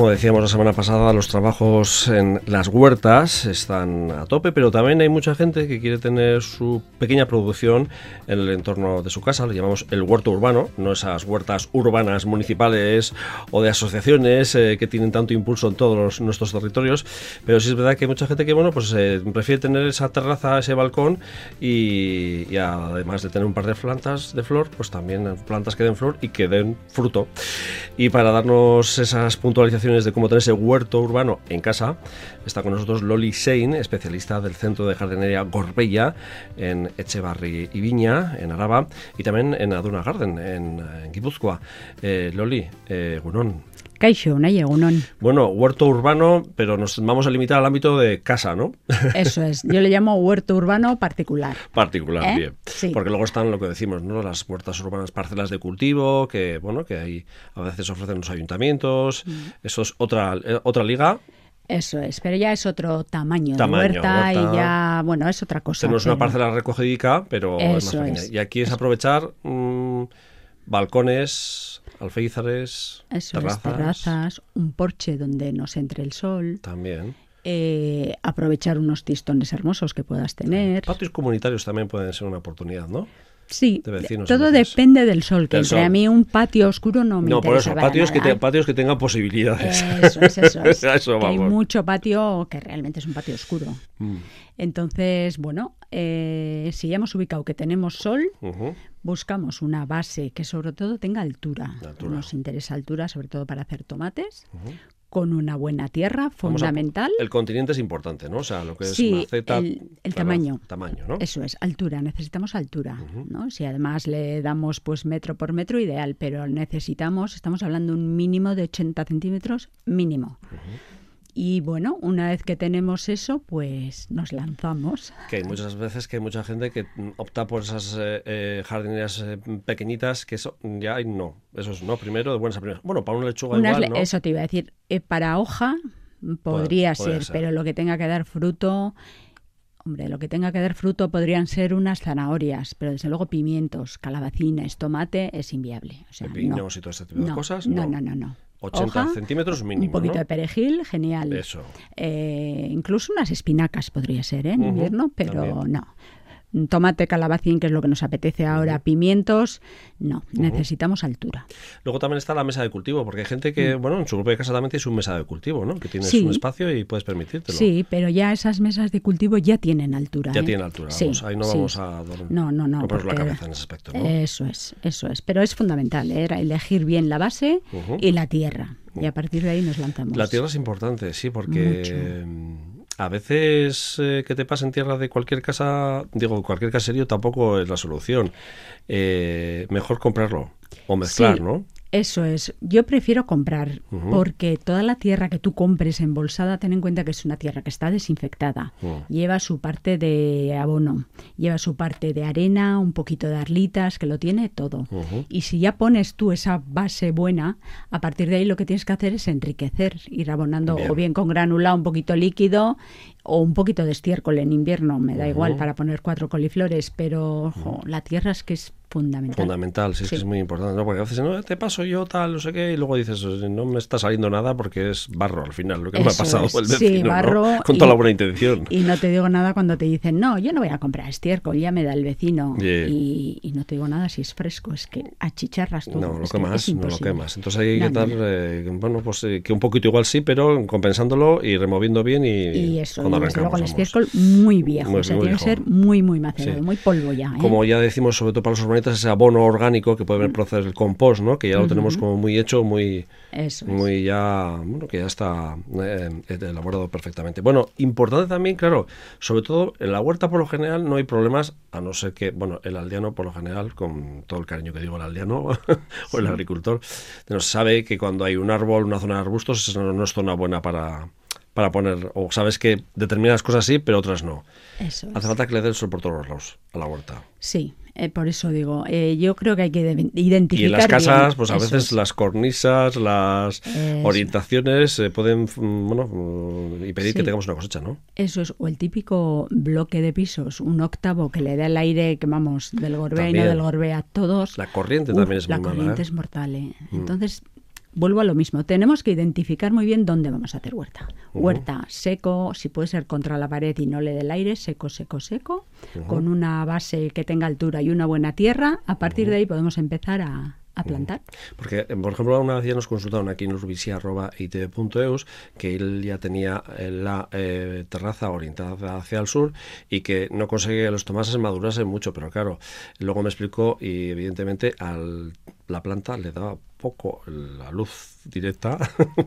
Como decíamos la semana pasada, los trabajos en las huertas están a tope, pero también hay mucha gente que quiere tener su pequeña producción en el entorno de su casa. Le llamamos el huerto urbano, no esas huertas urbanas municipales o de asociaciones eh, que tienen tanto impulso en todos nuestros territorios. Pero sí es verdad que hay mucha gente que bueno, pues eh, prefiere tener esa terraza, ese balcón y, y además de tener un par de plantas de flor, pues también plantas que den flor y que den fruto. Y para darnos esas puntualizaciones de cómo tener ese huerto urbano en casa. Está con nosotros Loli Sein, especialista del Centro de Jardinería Gorbella en Echevarri y Viña, en Araba, y también en Aduna Garden, en, Guipúzcoa. Eh, Loli, eh, Gunón, Bueno, huerto urbano, pero nos vamos a limitar al ámbito de casa, ¿no? Eso es. Yo le llamo huerto urbano particular. Particular, ¿Eh? bien. Sí. Porque luego están lo que decimos, ¿no? Las huertas urbanas, parcelas de cultivo, que bueno, que ahí a veces ofrecen los ayuntamientos. Mm. Eso es otra, eh, otra liga. Eso es, pero ya es otro tamaño, de huerta, y ya, bueno, es otra cosa. Tenemos una parcela recogidica, pero es más pequeña. Y aquí es aprovechar mmm, balcones, alféizares, terrazas. terrazas, un porche donde nos entre el sol. También. Eh, aprovechar unos tistones hermosos que puedas tener. Patios comunitarios también pueden ser una oportunidad, ¿no? Sí, todo depende del sol, que entre a mí un patio oscuro no me No, por eso, patios que, te, patios que tengan posibilidades. Eso es, eso es. eso hay mucho patio que realmente es un patio oscuro. Mm. Entonces, bueno, eh, si ya hemos ubicado que tenemos sol, uh -huh. Buscamos una base que sobre todo tenga altura. altura. Nos interesa altura, sobre todo para hacer tomates. Uh -huh con una buena tierra, fundamental. A, el continente es importante, ¿no? O sea, lo que es sí, maceta, el, el tamaño. Tamaño, ¿no? Eso es, altura, necesitamos altura, uh -huh. ¿no? Si además le damos pues metro por metro, ideal, pero necesitamos, estamos hablando un mínimo de 80 centímetros mínimo. Uh -huh. Y bueno, una vez que tenemos eso, pues nos lanzamos. Que hay muchas veces que hay mucha gente que opta por esas eh, eh, jardinerías eh, pequeñitas que eso ya no. Eso es no primero, de buenas a primeras. Bueno, para una lechuga Unas, igual, ¿no? Eso te iba a decir. Eh, para hoja podría ser, ser, pero lo que tenga que dar fruto. Hombre, lo que tenga que dar fruto podrían ser unas zanahorias, pero desde luego pimientos, calabacines, tomate es inviable. O sea, Pepinos no. y todo este tipo no, de cosas. No, no, no, no. 80 Hoja, centímetros mínimo. Un poquito ¿no? de perejil, genial. Eso. Eh, incluso unas espinacas podría ser ¿eh? en uh -huh, invierno, pero también. no tomate, calabacín, que es lo que nos apetece ahora, uh -huh. pimientos, no, uh -huh. necesitamos altura. Luego también está la mesa de cultivo, porque hay gente que, mm. bueno, en su propia casa también tiene su mesa de cultivo, ¿no? Que tienes sí. un espacio y puedes permitírtelo. Sí, pero ya esas mesas de cultivo ya tienen altura. Ya ¿eh? tienen altura, sí, vamos, ahí no sí. vamos a dormir. No, no, no. Porque... la cabeza en ese aspecto, ¿no? Eso es, eso es. Pero es fundamental, ¿eh? elegir bien la base y la tierra. Y a partir de ahí nos lanzamos. La tierra es importante, sí, porque... Mucho a veces eh, que te pasen tierra de cualquier casa, digo, cualquier caserío tampoco es la solución. Eh, mejor comprarlo o mezclar, sí. ¿no? Eso es. Yo prefiero comprar uh -huh. porque toda la tierra que tú compres embolsada, ten en cuenta que es una tierra que está desinfectada. Uh -huh. Lleva su parte de abono, lleva su parte de arena, un poquito de arlitas, que lo tiene todo. Uh -huh. Y si ya pones tú esa base buena, a partir de ahí lo que tienes que hacer es enriquecer, ir abonando bien. o bien con granulado un poquito líquido o un poquito de estiércol en invierno, me da igual para poner cuatro coliflores, pero ojo, la tierra es que es fundamental. Fundamental, sí, sí. Es que es muy importante, ¿no? porque a veces no, te paso yo tal, no sé qué, y luego dices, no me está saliendo nada porque es barro al final, lo que Eso me ha pasado es. el vecino, sí, barro ¿no? con y, toda la buena intención. Y no te digo nada cuando te dicen, no, yo no voy a comprar estiércol, ya me da el vecino. Yeah. Y, y, no te digo nada si es fresco, es que achicharras todo. No, lo es quemas, que no lo quemas. Entonces hay que estar, eh, bueno, pues eh, que un poquito igual sí, pero compensándolo y removiendo bien y, y eso, y desde luego el estiércol muy viejo, muy, o sea, muy tiene viejo. que ser muy, muy macerado, sí. muy polvo ya. ¿eh? Como ya decimos, sobre todo para los ese abono orgánico que puede proceder el compost, ¿no? Que ya lo uh -huh. tenemos como muy hecho, muy, Eso muy es. ya, bueno, que ya está eh, elaborado perfectamente. Bueno, importante también, claro, sobre todo en la huerta por lo general no hay problemas, a no ser que, bueno, el aldeano por lo general, con todo el cariño que digo el aldeano o el agricultor, nos sabe que cuando hay un árbol, una zona de arbustos, esa no, no es zona buena para para poner, o sabes que determinadas cosas sí, pero otras no. Eso Hace falta que le den sol por todos los lados a la huerta. Sí, eh, por eso digo, eh, yo creo que hay que identificar. Y en las casas, bien. pues a veces es. las cornisas, las eso. orientaciones eh, pueden, mm, bueno, mm, y pedir sí. que tengamos una cosecha, ¿no? Eso es, o el típico bloque de pisos, un octavo que le da el aire, que vamos, del Gorbea y no del Gorbea a todos. La corriente también es muy mala. La corriente ¿eh? es mortal. Mm. Entonces, vuelvo a lo mismo. Tenemos que identificar muy bien dónde vamos a hacer huerta. Huerta seco, si puede ser contra la pared y no le dé el aire, seco, seco, seco, con una base que tenga altura y una buena tierra. A partir de ahí podemos empezar a, plantar. Porque, eh, por ejemplo, una vez ya nos consultaron aquí en urbisia.itv.eus que él ya tenía eh, la eh, terraza orientada hacia el sur y que no conseguía que los tomates madurasen mucho, pero claro, luego me explicó y evidentemente al la planta le daba poco la luz directa.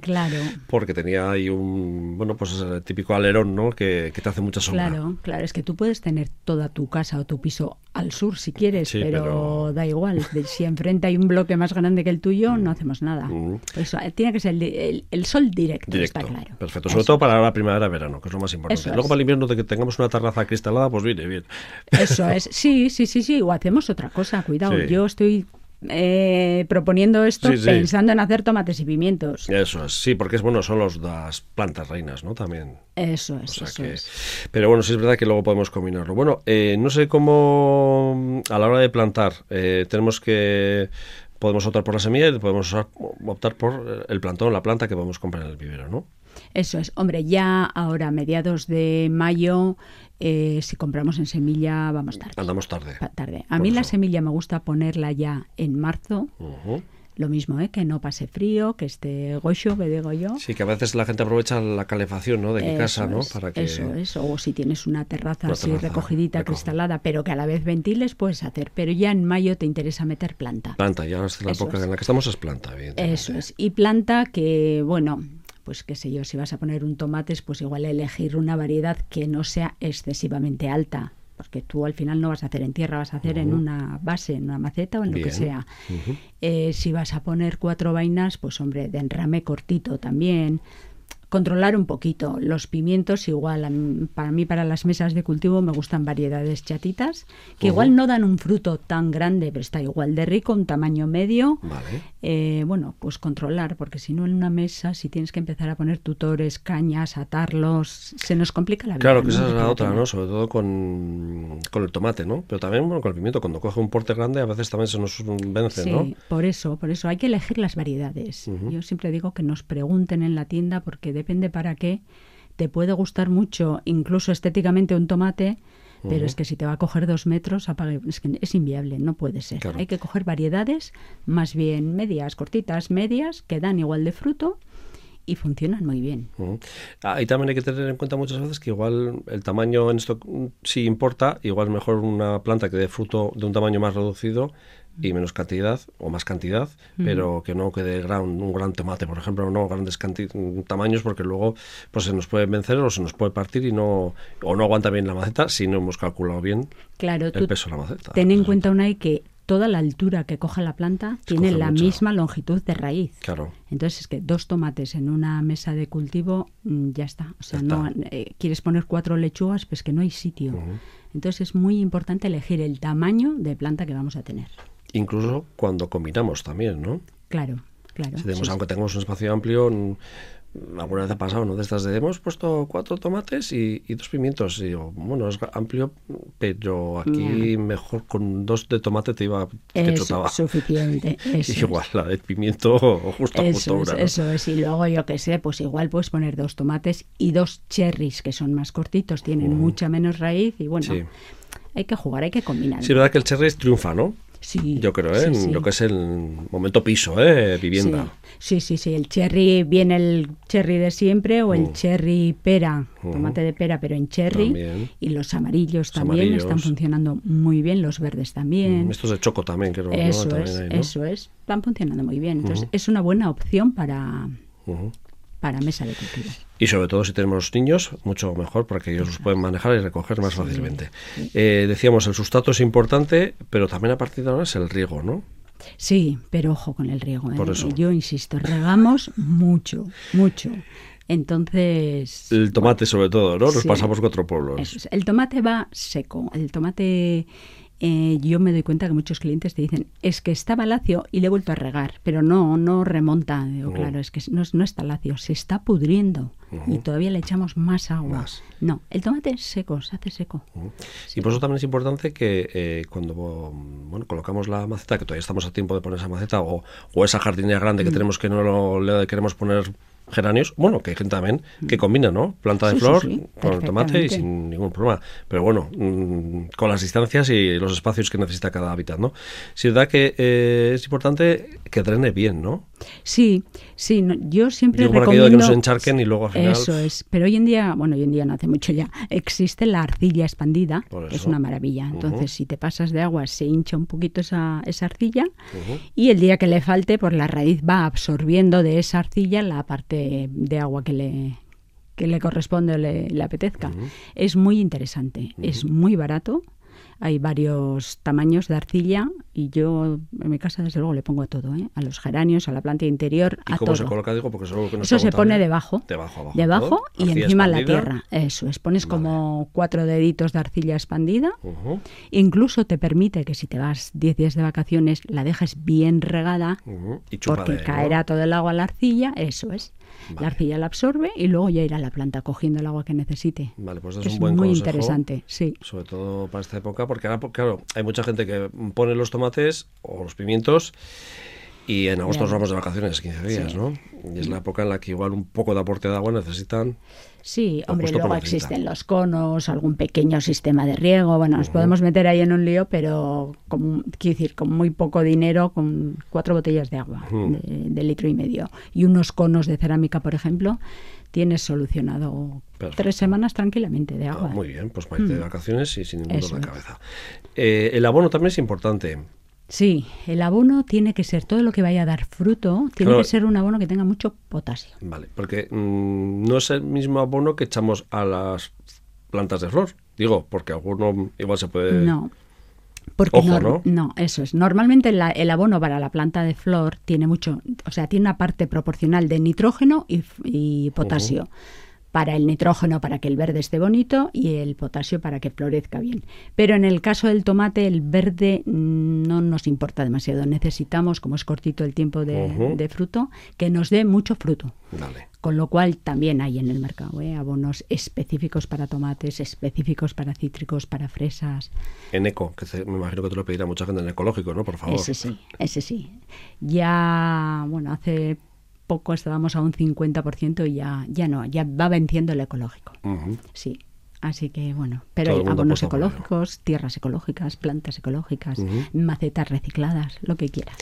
Claro. porque tenía ahí un, bueno, pues el típico alerón, ¿no? Que, te hace mucha sombra. Claro, claro. Es que tú puedes tener toda tu casa o tu piso al sur si quieres, pero, da igual. Si enfrente hay un bloque más grande que el tuyo, no hacemos nada. Mm. Eso, eh, tiene que ser el, sol directo, está claro. Perfecto. Sobre todo para la primavera-verano, que es lo más importante. Luego para el invierno de que tengamos una terraza cristalada, pues viene bien. Eso es. Sí, sí, sí, sí. O hacemos otra cosa. Cuidado. Yo estoy eh, proponiendo esto pensando en hacer tomates y pimientos. Eso es, sí, porque es bueno, son los, las plantas reinas, ¿no? También. Eso es, eso es. Pero bueno, sí es verdad que luego podemos combinarlo. Bueno, eh, no sé cómo a la hora de plantar eh, tenemos que podemos optar por la semilla y podemos optar por el plantón, la planta que podemos comprar en el vivero, ¿no? Eso es. Hombre, ya ahora, mediados de mayo, eh, si compramos en semilla, vamos tarde. Andamos tarde. tarde. A mí la semilla me gusta ponerla ya en marzo. Lo mismo, ¿eh? que no pase frío, que esté gocho, que digo yo. Sí, que a veces la gente aprovecha la calefacción ¿no? de casa, ¿no? Para que... Eso es, o si tienes una terraza así recogidita, cristalada, pero que a la vez ventiles, puedes hacer. Pero ya en mayo te interesa meter planta. Planta, ya es la época en la que estamos es planta, Eso es. Y planta que, bueno, pues qué sé yo, si vas a poner un tomate, pues igual elegir una variedad que no sea excesivamente alta, porque tú al final no vas a hacer en tierra, vas a hacer en una base, en una maceta o en lo que sea. Eh, si vas a poner cuatro vainas, pues hombre, de enrame cortito también controlar un poquito. Los pimientos igual, para mí para las mesas de cultivo me gustan variedades chatitas, que igual no dan un fruto tan grande, pero está igual de rico, un tamaño medio. Eh, bueno, pues controlar, porque si no en una mesa, si tienes que empezar a poner tutores, cañas, atarlos, se nos complica la vida. Claro, que esa es la otra, ¿no? Sobre todo con, con, el tomate, ¿no? Pero también con el pimiento, cuando coge un porte grande a veces también se nos vence, ¿no? Sí, por eso, por eso hay que elegir las variedades. Yo siempre digo que nos pregunten en la tienda porque de depende para qué. Te puede gustar mucho, incluso estéticamente, un tomate, pero es que si te va a coger dos metros, es, que es inviable, no puede ser. Hay que coger variedades más bien medias, cortitas, medias, que dan igual de fruto y funcionan muy bien. Ahí también hay que tener en cuenta muchas veces que igual el tamaño en esto mm, sí importa, igual mejor una planta que dé fruto de un tamaño más reducido y menos cantidad o más cantidad, pero que no quede gran, un gran tomate, por ejemplo, no grandes tamaños porque luego pues se nos puede vencer o se nos puede partir y no o no aguanta bien la maceta si no hemos calculado bien claro, el peso de la maceta. Ten en cuenta una que toda la altura que coja la planta tiene la misma longitud de raíz. Claro. Entonces es que dos tomates en una mesa de cultivo mm, ya está. O sea, no eh, quieres poner cuatro lechugas, pues que no hay sitio. Entonces es muy importante elegir el tamaño de planta que vamos a tener incluso cuando combinamos también, ¿no? Claro, claro. Si tenemos, aunque tengamos un espacio amplio, alguna vez ha pasado, ¿no? De estas de hemos puesto cuatro tomates y, dos pimientos. Y digo, bueno, es amplio, pero aquí mejor con dos de tomate te iba que es suficiente. y igual la de pimiento justo eso es, Eso es, y luego yo que sé, pues igual puedes poner dos tomates y dos cherries que son más cortitos, tienen mucha menos raíz y bueno, hay que jugar, hay que combinar. Sí, verdad que el cherry triunfa, ¿no? Sí, Yo creo, ¿eh? lo que es el momento piso, ¿eh? vivienda. Sí, sí, sí. El cherry, viene el cherry de siempre o el mm. cherry pera, mm. tomate de pera, pero en cherry. Y los amarillos también están funcionando muy bien, los verdes también. Mm, estos de choco también, creo. Eso es, eso es. Están funcionando muy bien. Entonces, es una buena opción para, para mesa de cultivo. Y sobre todo si tenemos niños, mucho mejor porque ellos los pueden manejar y recoger más fácilmente. Eh, decíamos, el sustrato es importante, pero también a partir de ahora es el riego, ¿no? Sí, pero ojo con el riego. ¿eh? Yo insisto, regamos mucho, mucho. Entonces. El tomate, sobre todo, ¿no? Nos pasamos cuatro pueblos. El tomate va seco. El tomate eh, yo me doy cuenta que muchos clientes te dicen, es que estaba lacio y le he vuelto a regar, pero no, no remonta. Digo, claro, es que no, no, está lacio, se está pudriendo y todavía le echamos más agua. No, el tomate es seco, se hace seco. Y por eso también es importante que eh, cuando bueno, colocamos la maceta, que todavía estamos a tiempo de poner esa maceta, o, o esa jardinera grande que mm. tenemos que no le queremos poner geranios, bueno, que hay gente también que combina, ¿no? Planta de flor con el tomate y sin ningún problema. Pero bueno, mm, con las distancias y los espacios que necesita cada hábitat, ¿no? Sí, es verdad que eh, es importante que drene bien, ¿no? Sí, sí, yo siempre Digo, recomiendo... que no se encharquen y luego al final... Eso es, pero hoy en día, bueno, hoy en día no hace mucho ya, existe la arcilla expandida, que es una maravilla. Entonces, si te pasas de agua, se hincha un poquito esa, esa arcilla y el día que le falte, pues la raíz va absorbiendo de esa arcilla la parte de agua que le, que le corresponde o le, apetezca. Es muy interesante, es muy barato hay varios tamaños de arcilla y yo en mi casa desde luego le pongo a todo, ¿eh? a los geranios, a la planta interior, ¿Y a cómo se coloca? Digo, porque eso, eso se pone debajo, debajo, abajo, debajo y encima la tierra. Eso es, pones como cuatro deditos de arcilla expandida. Incluso te permite que si te vas 10 días de vacaciones la dejes bien regada porque caerá todo el agua a la arcilla, eso es. La arcilla la absorbe y luego ya irá a la planta cogiendo el agua que necesite. Vale, pues es, un buen muy interesante, sí. Sobre todo para esta época, porque ahora, claro, hay mucha gente que pone los tomates o los pimientos y en agosto nos vamos de vacaciones, 15 días, ¿no? Y es la época en la que igual un poco de aporte de agua necesitan. Sí, hombre, luego existen los conos, algún pequeño sistema de riego. Bueno, nos podemos meter ahí en un lío, pero con, quiero decir, con muy poco dinero, con cuatro botellas de agua de, litro y medio y unos conos de cerámica, por ejemplo, tienes solucionado tres semanas tranquilamente de agua. Ah, muy bien, pues para irte de vacaciones y sin ningún dolor de cabeza. Eh, el abono también es importante. Sí, el abono tiene que ser todo lo que vaya a dar fruto, tiene que ser un abono que tenga mucho potasio. Vale, porque mm, no es el mismo abono que echamos a las plantas de flor. Digo, porque alguno igual se puede. No. Porque no, ¿no? eso es. Normalmente el abono para la planta de flor tiene mucho, o sea, tiene una parte proporcional de nitrógeno y, potasio para el nitrógeno para que el verde esté bonito y el potasio para que florezca bien. Pero en el caso del tomate el verde no nos importa demasiado. Necesitamos, como es cortito el tiempo de, fruto, que nos dé mucho fruto. Con lo cual también hay en el mercado ¿eh? abonos específicos para tomates, específicos para cítricos, para fresas. En eco, que me imagino que te lo pedirá mucha gente en ecológico, ¿no? Por favor. Ese sí, ese sí. Ya, bueno, hace poco estábamos a un 50% y ya, ya no, ya va venciendo el ecológico. Sí. Así que bueno, pero hay abonos ecológicos, tierras ecológicas, plantas ecológicas, macetas recicladas, lo que quieras.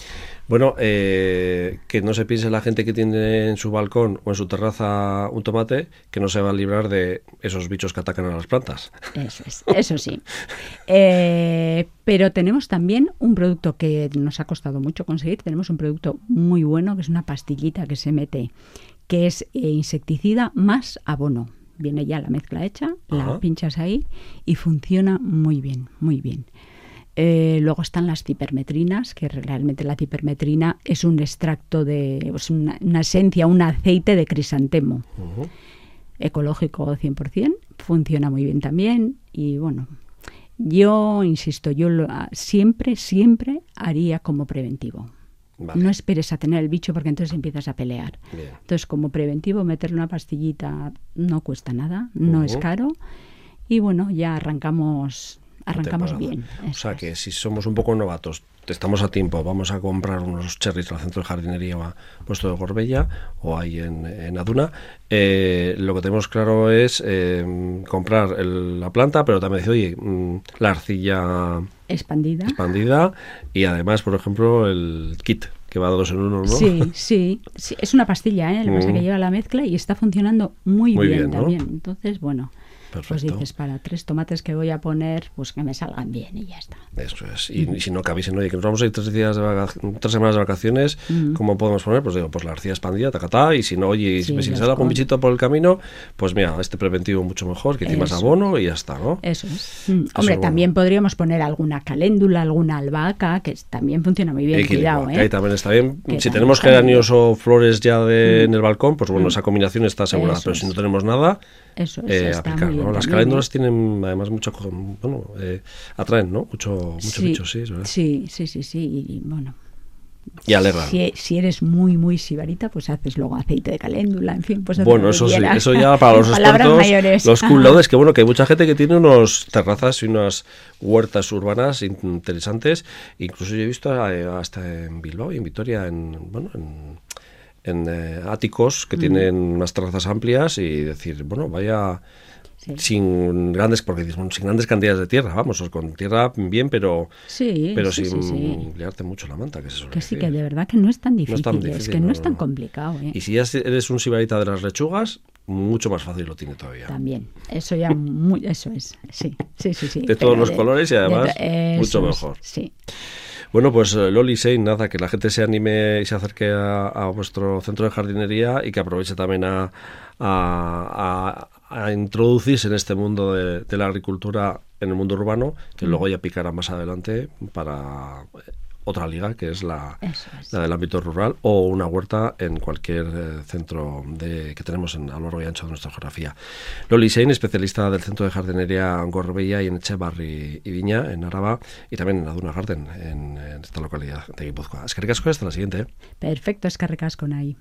Bueno, eh, que no se piense la gente que tiene en su balcón o en su terraza un tomate que no se va a librar de esos bichos que atacan a las plantas. Eso es, eso sí. Eh, pero tenemos también un producto que nos ha costado mucho conseguir. Tenemos un producto muy bueno que es una pastillita que se mete, que es eh, insecticida más abono viene ya la mezcla hecha, la pinchas ahí y funciona muy bien, muy bien. Eh, luego están las cipermetrinas, que realmente la cipermetrina es un extracto de, es una, esencia, un aceite de crisantemo. Ecológico 100%, funciona muy bien también y bueno, yo insisto, yo lo, siempre, siempre haría como preventivo. No esperes a tener el bicho porque entonces empiezas a pelear. Entonces, como preventivo, meterle una pastillita no cuesta nada, no es caro. Y bueno, ya arrancamos arrancamos bien. O sea que si somos un poco novatos, estamos a tiempo, vamos a comprar unos cherries al centro de jardinería puesto de Gorbella o ahí en, Aduna. Eh, lo que tenemos claro es eh, comprar la planta, pero también decir, oye, mm, la arcilla expandida. expandida y además, por ejemplo, el kit que va a dos en uno, ¿no? Sí, sí, es una pastilla, ¿eh? Lo que pasa que lleva la mezcla y está funcionando muy, bien, también. Entonces, bueno, pues dices, para tres tomates que voy a poner, pues que me salgan bien y ya está. Eso es. Y, si no cabisen, oye, que nos vamos a ir tres, días de tres semanas de vacaciones, ¿cómo podemos poner? Pues digo, pues la arcilla expandida, tacatá, y si no, oye, si me sale algún bichito por el camino, pues mira, este preventivo mucho mejor, que tiene más abono y ya está, ¿no? Eso es. Mm, hombre, también podríamos poner alguna caléndula, alguna albahaca, que también funciona muy bien, cuidado, ¿eh? ahí también está bien. si tenemos geranios o flores ya de, mm. en el balcón, pues bueno, esa combinación está asegurada, pero si no tenemos nada eso es, aplicar. ¿No? Las caléndulas tienen además mucho, bueno, atraen, ¿no? Mucho, mucho bicho, sí, ¿verdad? Sí, sí, sí, sí, y bueno y alegra. Si, eres muy, muy sibarita, pues haces luego aceite de caléndula, en fin, pues Bueno, eso sí, eso ya para los expertos, mayores. los es que bueno, que hay mucha gente que tiene unos terrazas y unas huertas urbanas interesantes, incluso yo he visto eh, hasta en Bilbao y en Vitoria, en, bueno, en, eh, áticos que mm. tienen unas terrazas amplias y decir, bueno, vaya sin grandes porque sin grandes cantidades de tierra, vamos, con tierra bien, pero pero sin liarte mucho la manta, que es Que sí, que de verdad que no es tan difícil, es, que no, es tan complicado. ¿eh? Y si ya eres un sibarita de las lechugas, mucho más fácil lo tiene todavía. También, eso ya, muy, eso es, sí, sí, sí. sí de todos los colores y además mucho mejor. sí. Bueno, pues eh, Loli Sei, nada, que la gente se anime y se acerque a, vuestro centro de jardinería y que aproveche también a, a, a introducirse en este mundo de, la agricultura en el mundo urbano, que luego ya picará más adelante para otra liga, que es la, del ámbito rural, o una huerta en cualquier eh, centro de, que tenemos en, a lo largo y ancho de nuestra geografía. Loli Sein, especialista del Centro de Jardinería Gorbella y en Echevarri y Viña, en Araba, y también en Aduna Garden, en, esta localidad de Guipúzcoa. Es que hasta la siguiente. ¿eh? Perfecto, es con ahí.